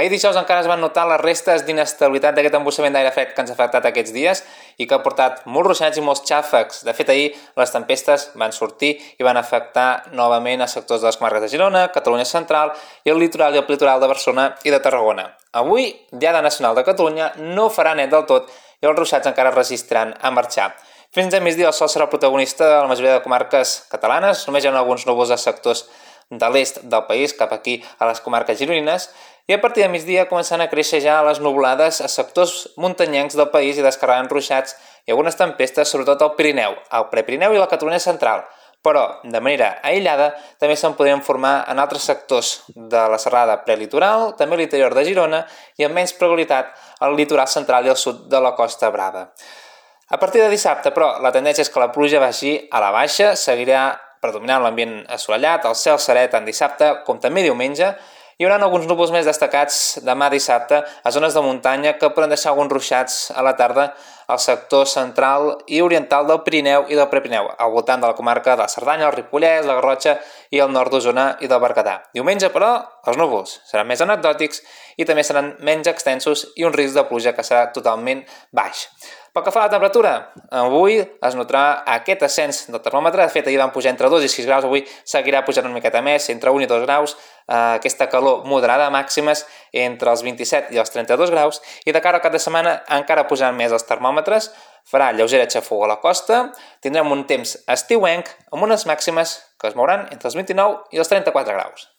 Ahir dijous encara es van notar les restes d'inestabilitat d'aquest embussament d'aire fred que ens ha afectat aquests dies i que ha portat molts ruixats i molts xàfecs. De fet, ahir les tempestes van sortir i van afectar novament a sectors de les comarques de Girona, Catalunya Central i el litoral i el litoral de Barcelona i de Tarragona. Avui, Diada Nacional de Catalunya, no farà net del tot i els ruixats encara resistiran a marxar. Fins a migdia el sol serà el protagonista de la majoria de comarques catalanes, només hi ha alguns núvols a sectors de l'est del país cap aquí a les comarques gironines i a partir de migdia començant a créixer ja les nuvolades a sectors muntanyencs del país i descarregant ruixats i algunes tempestes, sobretot al Pirineu, al Prepirineu i la Catalunya central. Però, de manera aïllada, també se'n podrien formar en altres sectors de la serrada prelitoral, també l'interior de Girona i amb menys probabilitat al litoral central i al sud de la Costa Brava. A partir de dissabte, però, la tendència és que la pluja vagi a la baixa, seguirà predominant l'ambient assolellat, el cel serè tant dissabte com també diumenge, hi haurà alguns núvols més destacats demà dissabte a zones de muntanya que poden deixar alguns ruixats a la tarda al sector central i oriental del Pirineu i del Prepirineu, al voltant de la comarca de la Cerdanya, el Ripollès, la Garrotxa i el nord d'Osona i del Berguedà. Diumenge, però, els núvols seran més anecdòtics i també seran menys extensos i un risc de pluja que serà totalment baix. Pel que fa a la temperatura, avui es notarà aquest ascens del termòmetre. De fet, ahir van pujar entre 2 i 6 graus, avui seguirà pujant una miqueta més, entre 1 i 2 graus. Eh, aquesta calor moderada màximes entre els 27 i els 32 graus. I de cara al cap de setmana encara pujant més els termòmetres. Farà lleugera xafogó a la costa. Tindrem un temps estiuenc amb unes màximes que es mouran entre els 29 i els 34 graus.